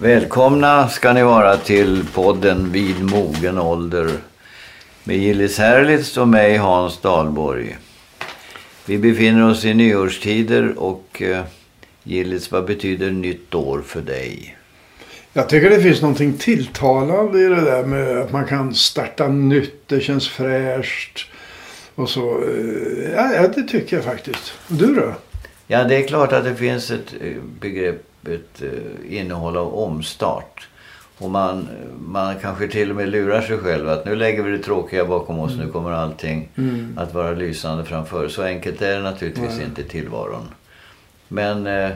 Välkomna ska ni vara till podden Vid mogen ålder med Gillis Herlitz och mig Hans Dahlborg. Vi befinner oss i nyårstider och eh, Gillis, vad betyder nytt år för dig? Jag tycker det finns någonting tilltalande i det där med att man kan starta nytt. Det känns fräscht. Och så. eh, Ja, det tycker jag faktiskt. Du då? Ja, det är klart att det finns ett eh, begrepp, ett eh, innehåll av omstart. Och man, man kanske till och med lurar sig själv att nu lägger vi det tråkiga bakom oss, nu kommer allting Mm. att vara lysande framför. Så enkelt är det naturligtvis Nej. inte tillvaron. Men eh,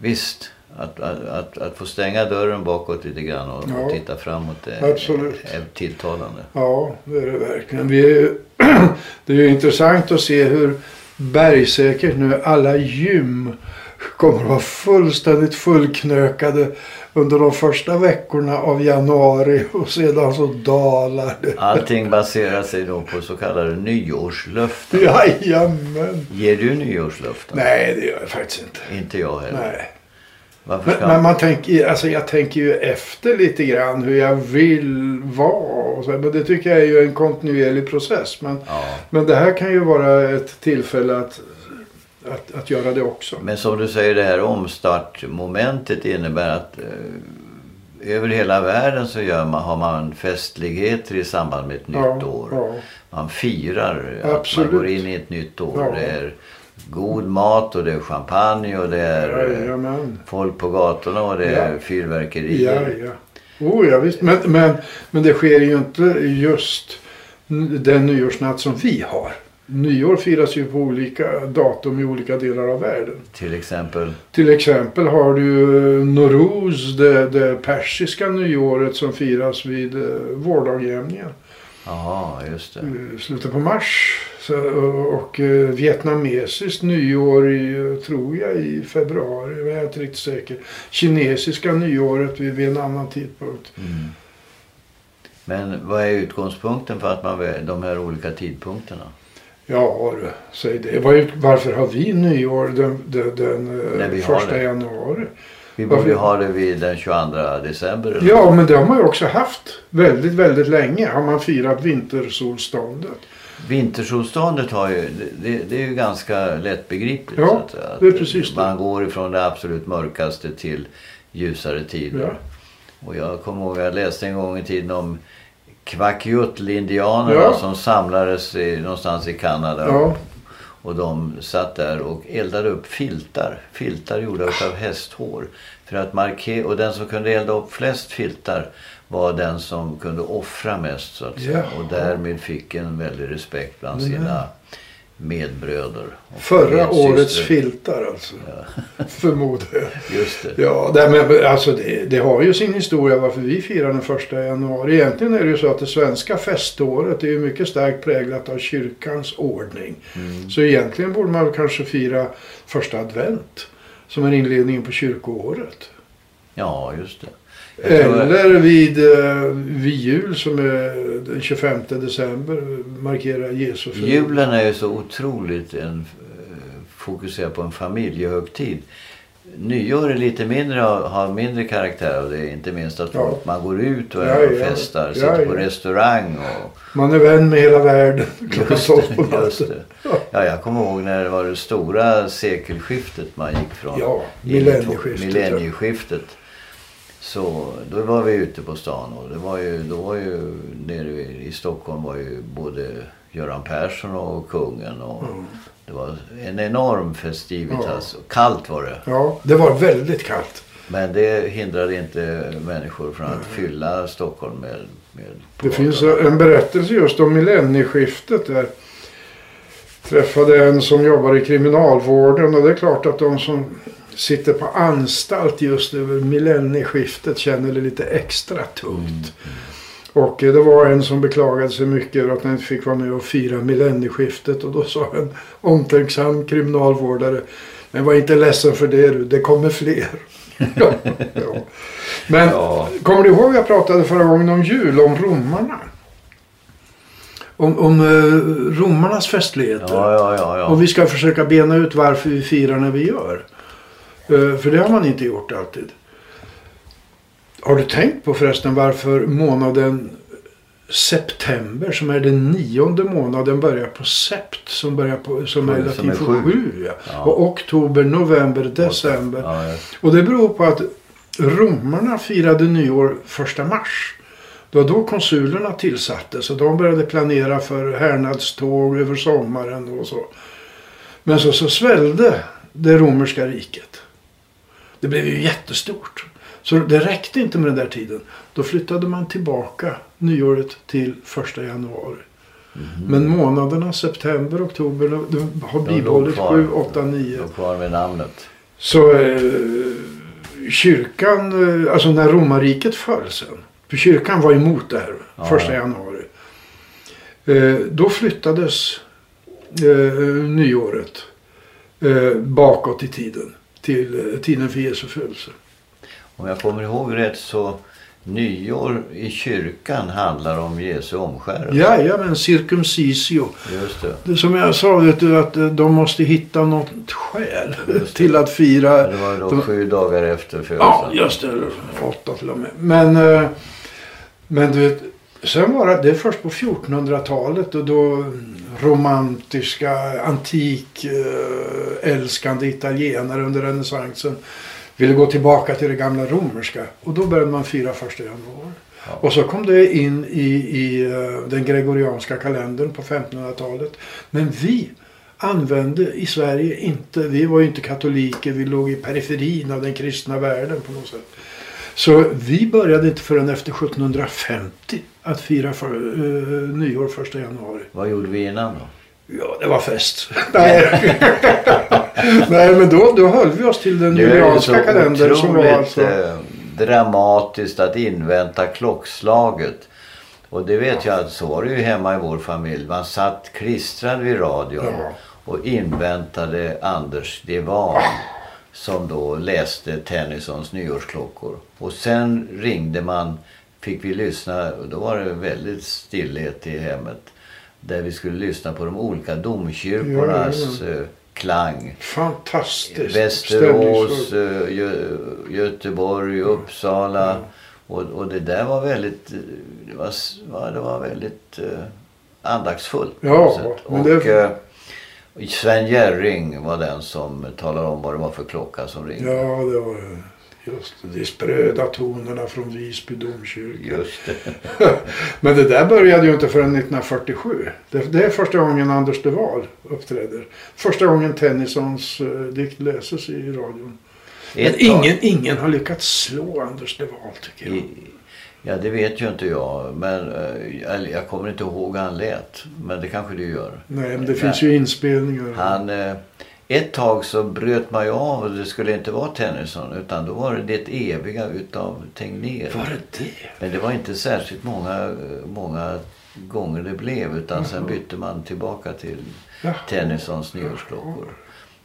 visst, att, att, att, att få stänga dörren bakåt lite grann och, och Ja. titta framåt är, Absolut. är tilltalande. Ja, det är det verkligen. Vi är det är intressant att se hur bergsäkert nu alla gym kommer att vara fullständigt fullknökade under de första veckorna av januari och sedan så dalar det. Allting baserar sig då på så kallade nyårslöften. Jajamän. Ger du nyårslöften? Nej, det gör jag faktiskt inte. Inte jag heller. Nej. Varför Men, ska men man tänker, alltså jag tänker ju efter lite grann hur jag vill vara. Så, men det tycker jag är ju en kontinuerlig process. Men, Ja. men det här kan ju vara ett tillfälle att, att, att göra det också. Men som du säger, det här omstartmomentet innebär att eh, över hela världen så gör man, har man festligheter i samband med ett Ja, nytt år. ja. Man firar att Absolut. man går in i ett nytt år. Ja. Det är god mat och det är champagne och det är eh, Jajamän. folk på gatorna och det är fyrverkerier. Ja, ja. Oh, ja visst. Men, men, men det sker ju inte just den nyårsnatt som vi har. Nyår firas ju på olika datum i olika delar av världen. Till exempel. Till exempel har du eh, Nowruz, det, det persiska nyåret som firas vid eh, vårdagjämningen. Jaha, just det. i slutet på mars. Och eh, vietnamesiskt nyår i, eh, tror jag, i februari. Men jag är inte riktigt säker. Kinesiska nyåret vid, vid en annan tidpunkt. Mm. Men vad är utgångspunkten för att man de här olika tidpunkterna? Ja, du, säg det. Varför har vi nyår den, den, den eh, vi har första det. januari? Vi borde ha det vid den 22 december. eller? Ja, men det har man ju också haft. Väldigt, väldigt länge har man firat vintersolståndet. Vintersolståndet har ju, det, det, det är ju ganska lättbegripligt. Ja, att. Att det är precis det. Man går ifrån det absolut mörkaste till ljusare tider. Ja. Och jag kommer ihåg, jag läste en gång i tiden om Kvackjutl-indianerna Ja. som samlades i, någonstans i Kanada. Ja. Och de satt där och eldade upp filtar. Filtar gjorda av hästhår. För att markera, och den som kunde elda upp flest filtar var den som kunde offra mest så att säga. Jaha. Och därmed fick en väldig respekt bland Nej. sina medbröder. Förra medsystrar. årets filtar alltså. Förmodar jag. Just det. Ja, det, men, alltså det, det har ju sin historia varför vi firar den första januari. Egentligen är det ju så att det svenska feståret är ju mycket starkt präglat av kyrkans ordning. Mm. Så egentligen borde man kanske fira första advent som är inledningen på kyrkoåret. Ja, just det. Eller vid, eh, vid jul som är den 25 december markerar Jesu födelse. Julen är ju så otroligt en, eh, fokuserad på en familjehögtid. Nyår är lite mindre, har mindre karaktär av det. Inte minst att Ja. man går ut och, Ja, och festar, sitter på restaurang och Man är vän med hela världen klockan 12 på natten. Ja, jag kommer ihåg när det var det stora sekelskiftet man gick från. Ja, millennieskiftet, Millennieskiftet. Så då var vi ute på stan och det var ju, då var ju nere i Stockholm var ju både Göran Persson och kungen och Mm. det var en enorm festivitas. Kallt var det. Ja, det var väldigt kallt. Men det hindrade inte människor från att fylla Stockholm med... med Det finns en berättelse just om millennieskiftet där. Träffade en som jobbar i kriminalvården och det är klart att de som sitter på anstalt just över millennieskiftet känner det lite extra tungt. Och eh, det var en som beklagade sig mycket över att han inte fick vara med och fira millennieskiftet och då sa en omtänksam kriminalvårdare Men var inte ledsen för det du, det kommer fler. ja, ja. Men Ja. kommer du ihåg jag pratade förra gången om jul, om romarna? Om, om eh, romarnas festligheter. Och vi ska försöka bena ut varför vi firar när vi gör. Eh, för det har man inte gjort alltid. Har du tänkt på förresten varför månaden september som är den nionde månaden börjar på sept som, börjar på, som är latin för sju. Ja. Ja. Och oktober, november, december. Ja. Och det beror på att romarna firade nyår första mars. Det var då konsulerna tillsattes och de började planera för härnadståg över sommaren och så. Men så, så svällde det romerska riket. Det blev ju jättestort. Så det räckte inte med den där tiden. Då flyttade man tillbaka nyåret till första januari. Men månaderna september, oktober har bibehållit kvar. 7, 8, 9. Låg kvar med namnet. Så eh, kyrkan, eh, alltså när romarriket föll sen. För kyrkan var emot det här Ja, första ja. januari. Eh, då flyttades eh, nyåret eh, bakåt i tiden. Till eh, tiden för Jesu födelse. Om jag kommer ihåg rätt så nyår i kyrkan handlar om Jesu omskärelse. Jajamän, circumcisio. Just det. Det som jag sa, vet du, att eh, de måste hitta något skäl till att fira Det var då de- sju dagar efter födelsen. Ja, just det. Åtta till och med. Men, eh, men du vet, sen var det, det först på 1400-talet och då romantiska, antik, eh, älskande italienare under renässansen ville gå tillbaka till det gamla romerska. Och då började man fira första januari. Ja. Och så kom det in i, i eh, den gregorianska kalendern på 1500-talet. Men vi använde i Sverige inte, vi var ju inte katoliker, vi låg i periferin av den kristna världen på något sätt. Så vi började inte förrän efter 1750 att fira för, eh, nyår första januari. Vad gjorde vi innan då? Ja, det var fest. Nej, Nej men då, då höll vi oss till den julianska kalendern som var alltså... eh, dramatiskt att invänta klockslaget. Och det vet jag att så var det ju hemma i vår familj. Man satt klistrad vid radion Ja. och inväntade Anders Devan som då läste Tennysons nyårsklockor. Och sen ringde man, fick vi lyssna, och då var det väldigt stillhet i hemmet. Där vi skulle lyssna på de olika domkyrkornas eh, klang. Fantastiskt. Västerås, eh, Gö Göteborg, Uppsala. Och, och det där var väldigt, eh, det var, ja, det var väldigt andaktsfullt. på Ja, Och Sven Jerring var den som talade om vad det var för klocka som ringde. Ja, det var just det. De spröda tonerna från Visby domkyrka. Just det. Men det där började ju inte förrän 1947. Det, det är första gången Anders de Waal uppträder. Första gången Tennysons uh, dikt läses i radion. Men Ett tag- ingen, ingen har lyckats slå Anders de Waal tycker jag. I, ja, det vet ju inte jag. Men eh, eller jag kommer inte ihåg hur han lät. Men det kanske du gör. Nej, men det finns ju inspelningar. Han, eh, ett tag så bröt man ju av och det skulle inte vara Tennyson utan då var det det eviga utav Tegnér. Var det det? Men det var inte särskilt många, eh, många gånger det blev utan sen bytte man tillbaka till Jaha. Tennysons nyårsklockor.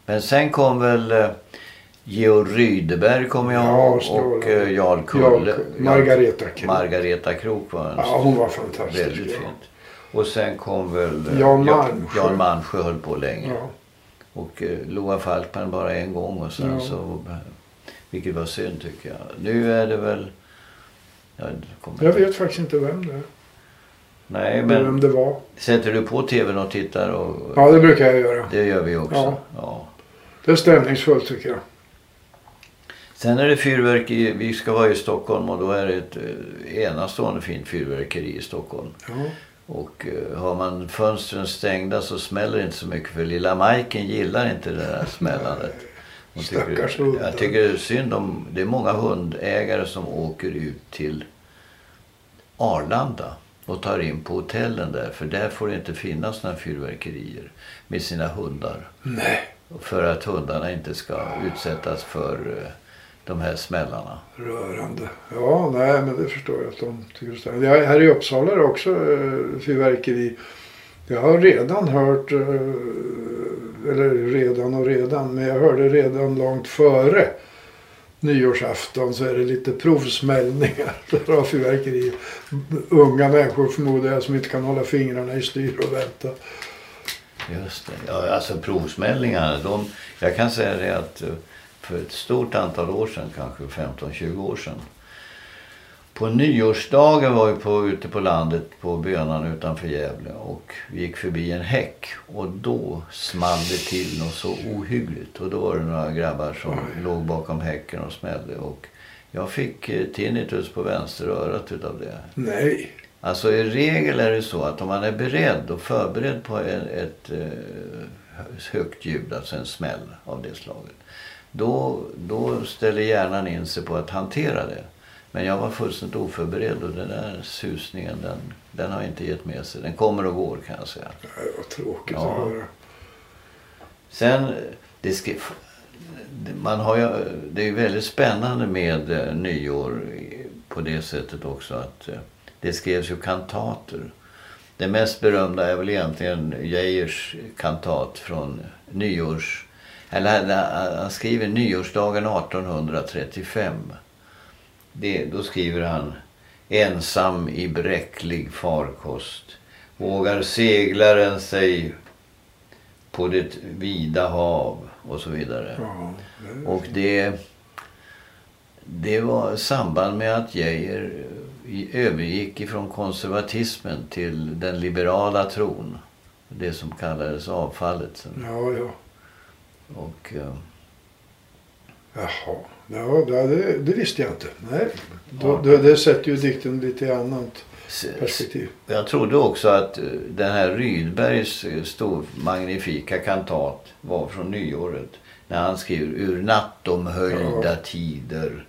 Men sen kom väl Georg Rydeberg kommer jag Ja, ihåg Stråle. och eh, Jarl Jarl- Kulle. Margareta Krook. Margareta Krok var en Ja, hon var fantastisk. väldigt ja. fint. Och sen kom väl eh, Jan Ja- Malmsjö. Jan Malmsjö höll på länge. Ja. Och eh, Loa Falkman bara en gång och sen Ja. så... Vilket var synd tycker jag. Nu är det väl... Ja, kommer Jag vet faktiskt inte vem det är. Nej vem men det var. sätter du på tvn och tittar och... Ja, det brukar jag göra. Det gör vi också. Ja. Ja. Det är stämningsfullt tycker jag. Sen är det fyrverkeri. Vi ska vara i Stockholm och då är det ett eh, enastående fint fyrverkeri i Stockholm. Ja. Och eh, har man fönstren stängda så smäller det inte så mycket för lilla Majken gillar inte det där smällandet. Hon tycker, jag tycker det är synd om, det är många hundägare som åker ut till Arlanda och tar in på hotellen där för där får det inte finnas några fyrverkerier med sina hundar. Nej, För att hundarna inte ska utsättas för eh, de här smällarna. rörande. Ja, nej, men det förstår jag att de tycker det är stämning. Jag, här i Uppsala är det också eh, fyrverkeri. Jag har redan hört, eh, eller redan och redan, men jag hörde redan långt före nyårsafton så är det lite provsmällningar av fyrverkeri. Unga människor förmodar jag som inte kan hålla fingrarna i styr och vänta. Just det. Ja, alltså provsmällningarna. De, jag kan säga det att eh, för ett stort antal år sedan, kanske 15-20 år sedan. på nyårsdagen var vi på, ute på landet på Bönan utanför Gävle och vi gick förbi en häck och då small det till något så ohyggligt och då var det några grabbar som Oj. låg bakom häcken och smällde och jag fick eh, tinnitus på vänsterörat utav det. Nej. Alltså i regel är det så att om man är beredd och förberedd på ett, ett eh, högt ljud, alltså en smäll av det slaget. Då, då ställer hjärnan in sig på att hantera det. Men jag var fullständigt oförberedd och den där susningen den, den har inte gett med sig. Den kommer och går kan jag säga. Det var tråkigt Ja. att höra. Sen, det skrev, man har ju, det är väldigt spännande med eh, nyår på det sättet också att eh, det skrevs ju kantater. Det mest berömda är väl egentligen Geijers kantat från nyårs... Eller han- han skriver nyårsdagen 1835. Det, då skriver han Ensam i bräcklig farkost vågar seglaren sig på det vida hav och så vidare. Ja, det- Och det, det var samband med att Geijer i- övergick ifrån konservatismen till den liberala tron. Det som kallades avfallet. ja, ja. Och, eh, Jaha. Ja, det, det visste jag inte. Nej. Då, Ja. det, sätter ju dikten lite i annat perspektiv. Jag trodde också att eh, den här Rydbergs eh, stor, magnifika kantat var från nyåret. När han skriver ur nattomhöljda Ja. tider.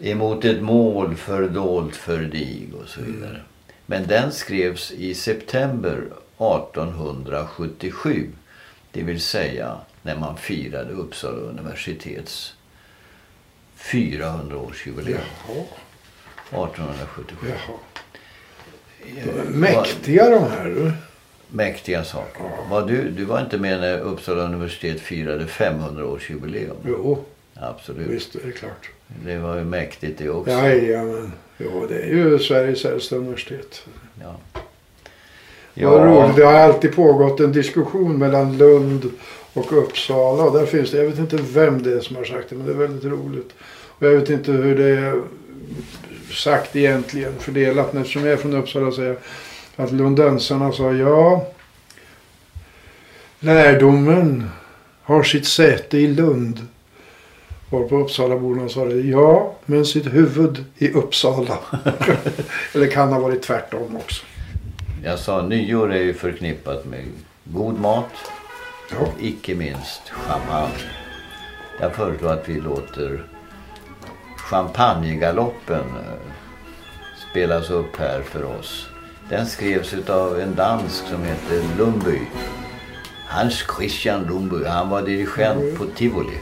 Emot ett mål fördolt för dig och så vidare. Men den skrevs i september 1877. Det vill säga när man firade Uppsala universitets 400-årsjubileum. Jaha. 1877. Jaha. Eh, Mäktiga de här. du. mäktiga saker. Var du, du var inte med när Uppsala universitet firade 500-årsjubileum? Jo, Absolut. visst är det klart. Det var ju mäktigt det också. Jajamän. Jo, det är ju Sveriges äldsta universitet. Ja. Vad roligt. Det har alltid pågått en diskussion mellan Lund och Uppsala. Och där finns det, jag vet inte vem det är som har sagt det, men det är väldigt roligt. Och jag vet inte hur det är sagt egentligen, fördelat. Men eftersom jag är från Uppsala säger jag att lundensarna sa ja. Lärdomen har sitt säte i Lund. Och på Uppsalaborna sa det ja, men sitt huvud i Uppsala. Eller kan ha varit tvärtom också. Jag sa nyår är ju förknippat med god mat och icke minst champagne. Jag föreslår att vi låter Champagnegaloppen eh, spelas upp här för oss. Den skrevs av en dansk som heter Lundby. Hans Christian Lundby. Han var dirigent på Tivoli.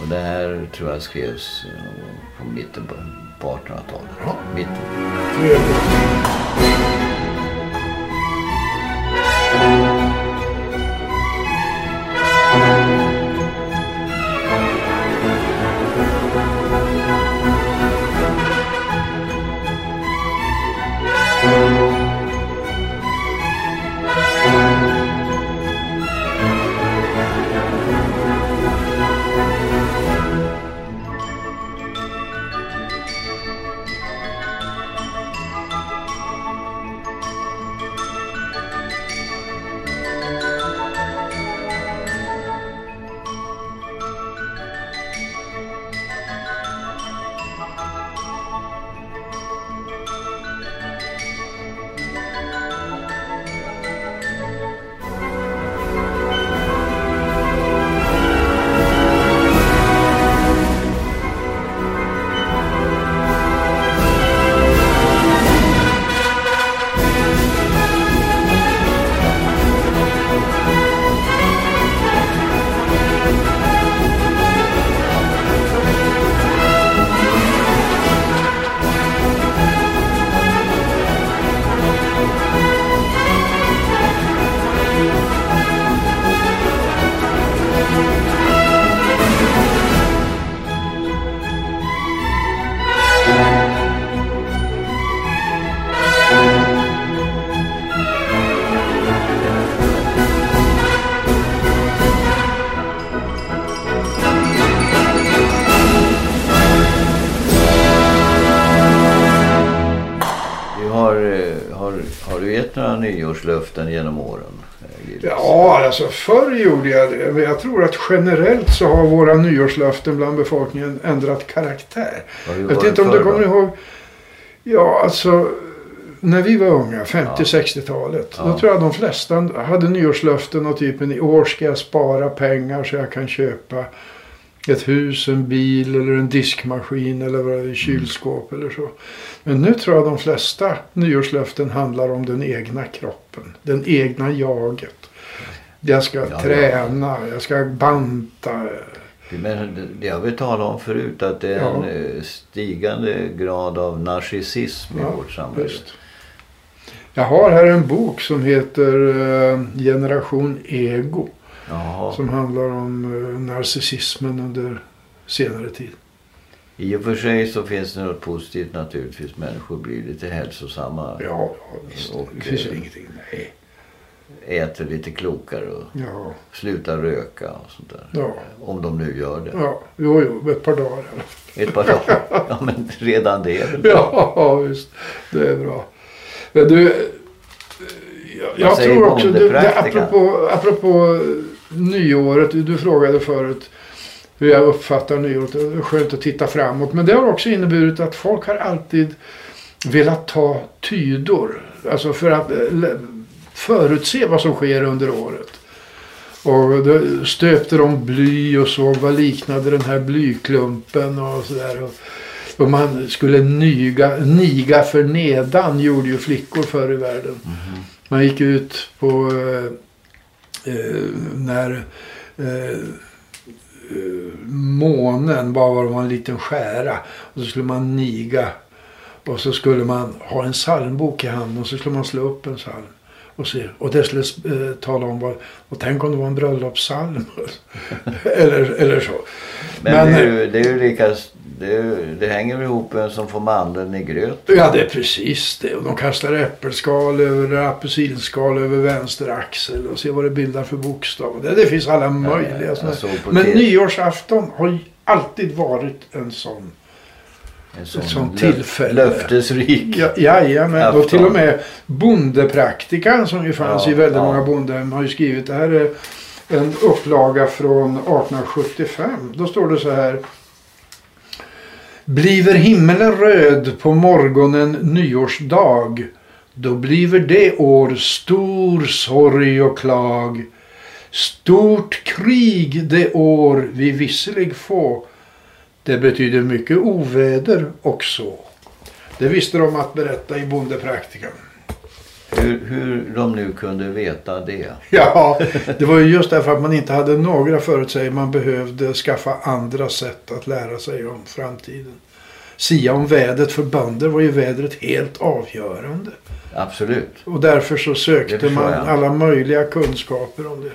Och det här tror jag skrevs eh, på mitten på, på 1800-talet. Ja. Mitten. Nyårslöften genom åren? eh? Ja, alltså förr gjorde jag det. Men jag tror att generellt så har våra nyårslöften bland befolkningen ändrat karaktär. Jag vet inte om du kommer då? ihåg. Ja, alltså. När vi var unga, Ja. 50-60-talet. Ja. Då tror jag de flesta hade nyårslöften och typen i år ska jag spara pengar så jag kan köpa ett hus, en bil eller en diskmaskin eller vad kylskåp eller så. Men nu tror jag de flesta nyårslöften handlar om den egna kroppen. Den egna jaget. Jag ska Ja, träna, jag ska banta. Men det- det har vi talat om förut att det är Ja. en eh, stigande grad av narcissism i Ja, vårt samhälle. Just. Jag har här en bok som heter eh, Generation Ego. Jaha. Som handlar om eh, narcissismen under senare tid. I och för sig så finns det något positivt naturligtvis. Människor blir lite hälsosamma. Ja, ja visst. Och, det finns eh, ju ingenting. Nej. Äter lite klokare och Ja, slutar röka och sånt där. ja, Om de nu gör det. ja. Jo, jo, ett par dagar. Ett par dagar. Ja men redan det är väl bra. Ja, visst. Det är bra. Men du, eh, jag, jag tror också, du, det, apropå, apropå nyåret, du, frågade förut hur jag uppfattar nyåret. Det är skönt att titta framåt. Men det har också inneburit att folk har alltid velat ta tydor. Alltså för att eh, förutse vad som sker under året. Och då stöpte de bly och såg vad liknade den här blyklumpen och sådär. Och, man skulle nyga, niga för nedan gjorde ju flickor förr i världen. Mhm. Man gick ut på eh, när eh, eh, månen bara var en liten skära. Och så skulle man niga. Och så skulle man ha en psalmbok i handen och så skulle man slå upp en psalm. Och, se. och det skulle eh, tala om vad, och tänk om det var en bröllopspsalm. eller, eller så. Men, Men, det, är ju, det är ju lika... Det, det hänger ihop med en som får mandeln i gröt. Ja, det är precis det. Och de kastar äppelskal över, apelsinskal över vänster axel och ser vad det bildar för bokstav. Det, det finns alla möjliga på Men TV. nyårsafton har ju alltid varit en sån. En sån sånt lö- tillfälle. Löftesrik. Ja, jajamän. Och till och med bondepraktikan som ju fanns Ja, i väldigt ja. många bondehem har ju skrivit. Det här är en upplaga från 1875. Då står det så här. Bliver himmelen röd på morgonen nyårsdag då bliver det år stor sorg och klag. Stort krig det år vi visselig få. Det betyder mycket oväder också. Det visste de att berätta i bondepraktikan. Hur, hur de nu kunde veta det. Ja, det var ju just därför att man inte hade några förutsägelser. Man behövde skaffa andra sätt att lära sig om framtiden. Sia om vädret för bönder var ju vädret helt avgörande. Absolut. Och därför så sökte man jag. alla möjliga kunskaper om det.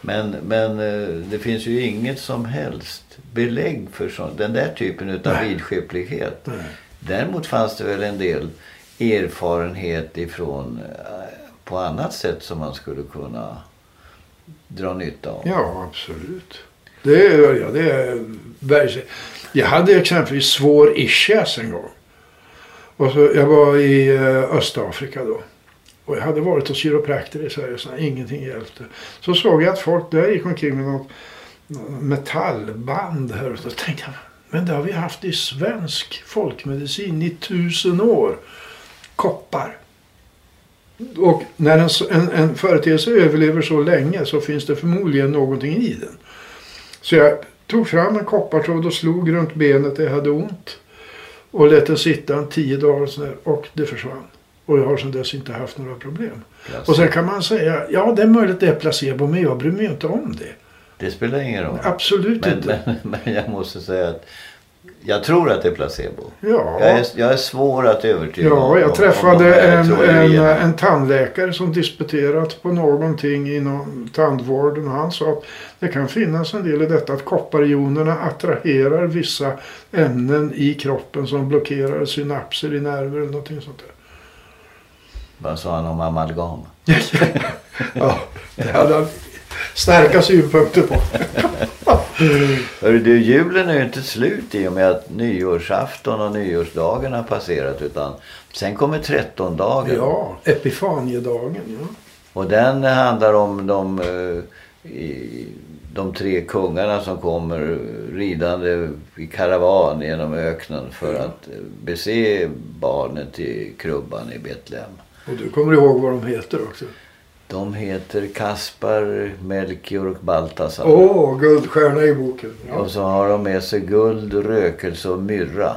Men, men eh, det finns ju inget som helst belägg för sån, den där typen av vidskeplighet. Däremot fanns det väl en del erfarenhet ifrån eh, på annat sätt som man skulle kunna dra nytta av. Ja, absolut. Det är, ja, det är Jag hade exempelvis svår ischias en gång. Och så, jag var i eh, Östafrika då. Och jag hade varit hos kiropraktor i Sverige så ingenting hjälpte. Så såg jag att folk där gick omkring med något metallband här. Och så tänkte jag, men det har vi haft i svensk folkmedicin i tusen år. Koppar. Och när en, en, en företeelse överlever så länge så finns det förmodligen någonting i den. Så jag tog fram en koppartråd och slog runt benet där jag hade ont. Och lät den sitta en tio dagar och, sådär, och det försvann. Och jag har sedan dess inte haft några problem. Alltså, Och sen kan man säga, ja det är möjligt det är placebo men jag bryr mig inte om det. det spelar ingen roll. Absolut Men, inte. men, men jag måste säga att jag tror att det är placebo. Ja. Jag, är, jag är svår att övertyga om- Ja, om- jag om träffade de här en, en, teorierna. en tandläkare som disputerat på någonting inom tandvården och han sa att det kan finnas en del i detta att kopparionerna attraherar vissa ämnen i kroppen som blockerar synapser i nerver eller någonting sånt där. Vad sa han om amalgam? ja, det hade han starka synpunkter på. Hörru du, julen är ju inte slut i och med att nyårsafton och nyårsdagen har passerat utan sen kommer trettondagen. Ja, Epifaniedagen. Ja. Och den handlar om de, eh, de tre kungarna som kommer ridande i karavan genom öknen för att eh, bese barnet i krubban i Betlehem. Och du kommer ihåg vad de heter också? De heter Kaspar, Melchior och Baltasar. Åh, oh, guldstjärna i boken. Ja. Och så har de med sig guld, rökelse och myrra.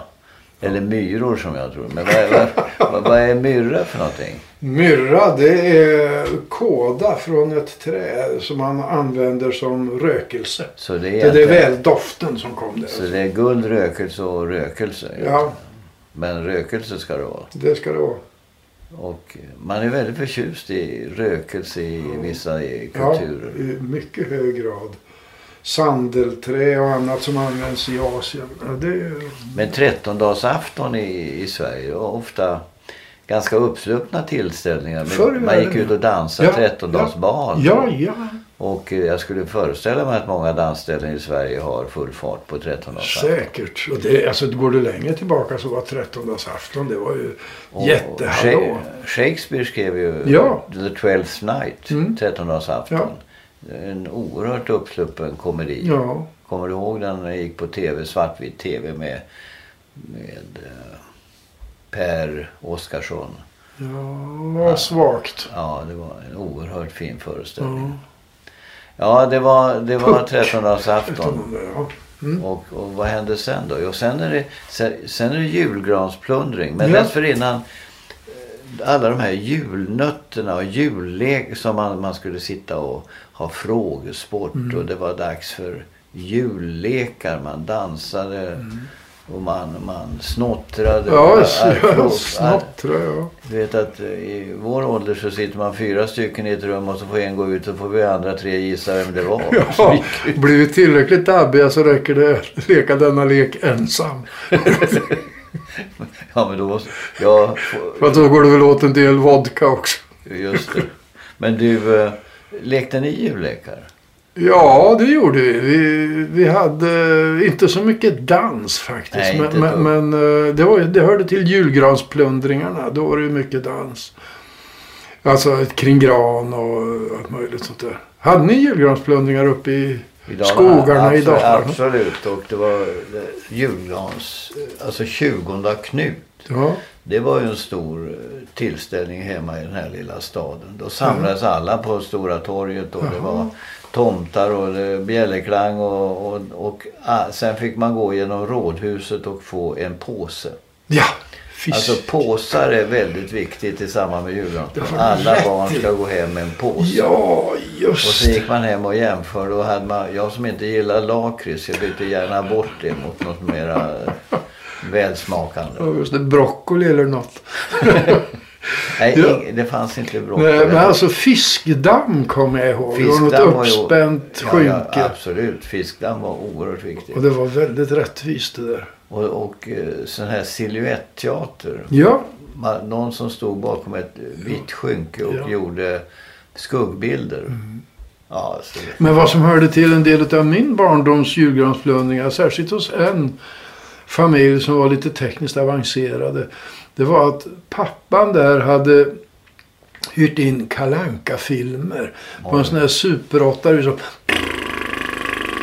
Eller myror som jag tror. Men vad, vad, vad är myrra för någonting? Myrra det är kåda från ett träd som man använder som rökelse. Så det är, det är väl doften som kom där. Så det är guld, rökelse och rökelse? Ja. Men rökelse ska det vara? Det ska det vara. Och man är väldigt förtjust i rökelse i vissa kulturer. Ja, i mycket hög grad. Sandelträ och annat som används i Asien. Ja, det... Men trettondagsafton i, i Sverige och ofta ganska uppsluppna tillställningar. Förr man gick ut och dansade Ja, trettondagsbal. Ja, ja. Och eh, jag skulle föreställa mig att många dansställen i Sverige har full fart på trettondagsafton. Säkert. Och det, alltså, går du längre tillbaka så var trettondagsafton det var ju Och jättehallå. Sha- Shakespeare skrev ju Ja. The Twelfth Night, Mm. trettondagsafton. Ja. En oerhört uppsluppen komedi. Ja, Kommer du ihåg den när den gick på tv, svartvit tv med, med eh, Per Oskarsson? ja svagt. Ja, det var en oerhört fin föreställning. Ja. Ja, det var, det var trettondagsafton. Mm. Och, och vad hände sen då? Jo, sen är det, sen, sen är det julgransplundring. Men Ja. dessförinnan alla de här julnötterna och jullek som man, man skulle sitta och ha frågesport Mm. och det var dags för jullekar. Man dansade och man, man snottrade. Ja, så- arklåt- ja, du vet att i vår ålder så sitter man fyra stycken i ett rum och så får en gå ut och får vi andra tre gissa vem det var. Så Ja, blir vi tillräckligt dabbiga så räcker det att leka denna lek ensam. Ja men då måste... Ja, att då går det väl åt en del vodka också. just det. Men du, eh, lekte ni jullekar? Ja, det gjorde vi. Vi, vi hade inte så mycket dans faktiskt. Nej, men men, men eh, det, var, det hörde till julgransplundringarna. Då var det ju mycket dans. Alltså kring gran och allt möjligt sånt där. Hade ni julgransplundringar uppe i... I Dalarna? Skogarna i Absolut, Dalarna. Absolut. Och det var eh, julgrans... Alltså 20 Knut. Ja, Det var ju en stor eh, tillställning hemma i den här lilla staden. Då samlades alla på Stora torget och det Jaha. var tomtar och bjällerklang och, och, och ah, sen fick man gå genom rådhuset och få en påse. ja fisk. Alltså påsar är väldigt viktigt i samband med du Alla rätt barn ska gå hem med en påse. ja, Och just så gick man hem och jämförde och hade man, jag som inte gillar lakrits, jag bytte gärna bort det mot något mera välsmakande. Ja, just det. Broccoli eller något. Nej, Ja. det fanns inte broccoli. Nej, men alltså fiskdamm kommer jag ihåg. det var något Fiskdamm var uppspänt ja, ja, absolut, fiskdamm var oerhört viktigt. Och det var väldigt rättvist det där. Och, och eh, sån här silhuetteater. Ja, Man- Någon som stod bakom ett vitt skynke och Ja. Mm. gjorde skuggbilder. Ja, så det, men vad som hörde till en del av min barndoms julgransplundringar, särskilt hos en familj som var lite tekniskt avancerade. Det var att pappan där hade hyrt in kalanka filmer på en sån här super 8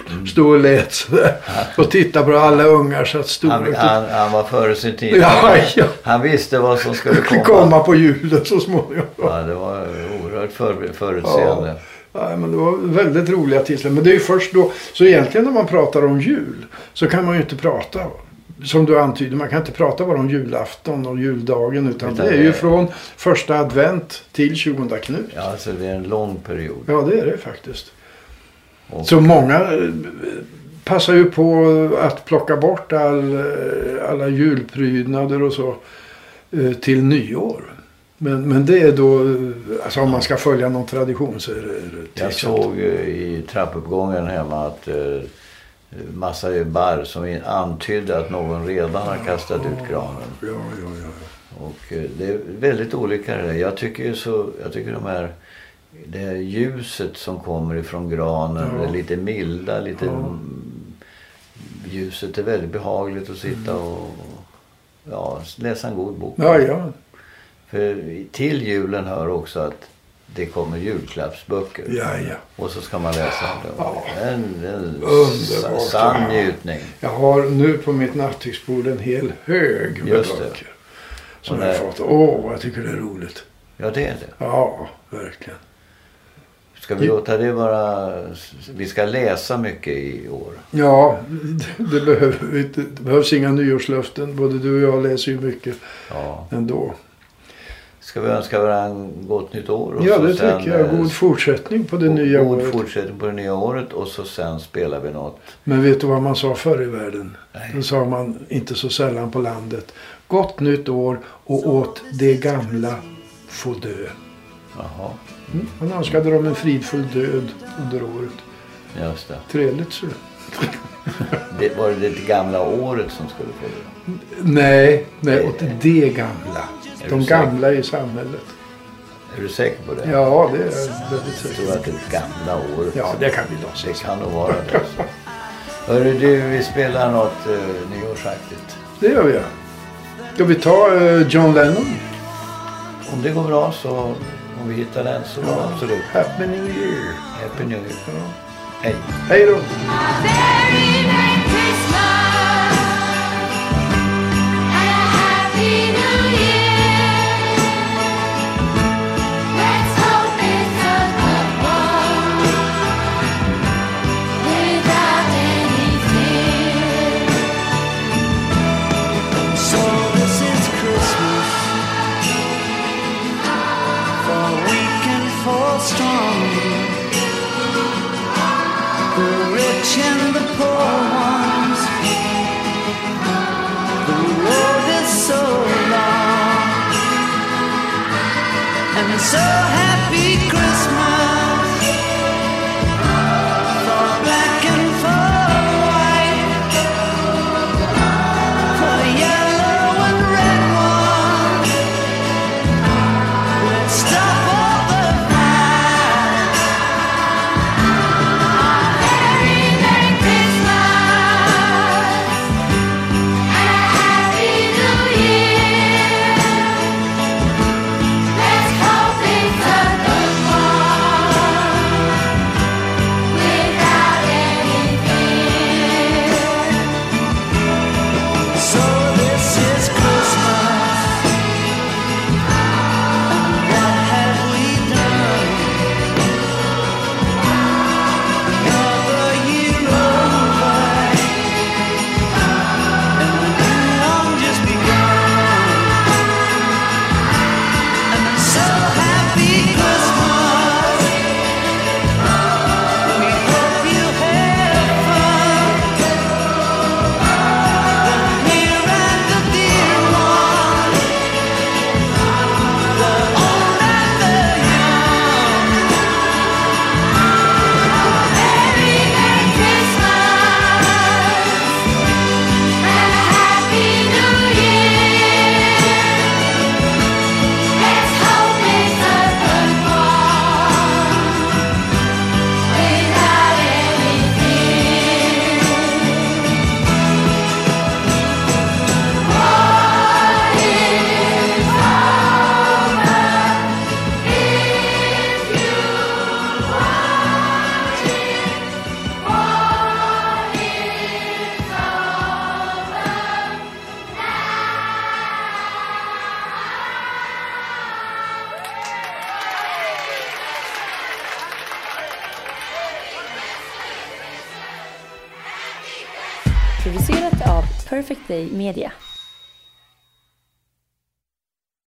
som stod och lät sådär. Och tittade på alla ungar satt stora. han, han, han var före sin tid. Ja, ja. Han visste vad som skulle komma. komma på julen så småningom. Ja, det var oerhört för, förutseende. Ja, men det var väldigt roliga tillfällen. Men det är ju först då. Så egentligen när man pratar om jul så kan man ju inte prata. Som du antyder, man kan inte prata bara om julafton och juldagen. Utan, Utan det är ju från första advent till 20 Knut. Ja, alltså det är en lång period. Ja, det är det faktiskt. Och, Så många eh, passar ju på att plocka bort all, eh, alla julprydnader och så eh, till nyår. Men, men det är då, alltså om man ska följa någon tradition så är det jag tveksamt. såg eh, i trappuppgången hemma att massa barr som antydde att någon redan har kastat ut granen. Ja, ja, ja. Och eh, det är väldigt olika det där. Jag tycker så, jag tycker de här det här ljuset som kommer ifrån granen, Ja. det är lite milda, lite Ja. ljuset är väldigt behagligt att sitta och ja, läsa en god bok. Ja, ja. För till julen hör också att det kommer julklappsböcker. Ja, ja. Och så ska man läsa dem. Ja. En, en Underbart. sann njutning. Jag har nu på mitt nattduksbord en hel hög med Just det. böcker. Som Och jag när- fått. Åh, jag tycker det är roligt. Ja, det är det. Ja, verkligen. Ska vi låta det vara... Vi ska läsa mycket i år. Ja, det, behöver, det behövs inga nyårslöften. Både du och jag läser ju mycket Ja. ändå. Ska vi önska varandra gott nytt år? och Ja, så det sen, tycker jag. eh, God fortsättning på det god- nya God året. fortsättning på det nya året och så sen spelar vi något. Men vet du vad man sa förr i världen? Nej. Det sa man inte så sällan på landet. Gott nytt år och åt det gamla få dö. Jaha, Mm. Man önskade dem en fridfull död under året. just det. Trevligt så. det. Var det det gamla året som skulle få det? Nej, nej, åt det gamla. De gamla i samhället. Är du säker på det? Ja, det är jag väldigt Jag säker tror på. att det är det gamla året. Ja, det kan vi Det låtsas. kan nog vara det. Alltså. Hörru du, vi spelar något uh, nyårsaktigt. Det gör vi. ja. Ska vi ta eh, John Lennon? Om det går bra så, om vi hittar den så absolut. Happy New Year. Happy New Year. Ja. Hej. Hej då.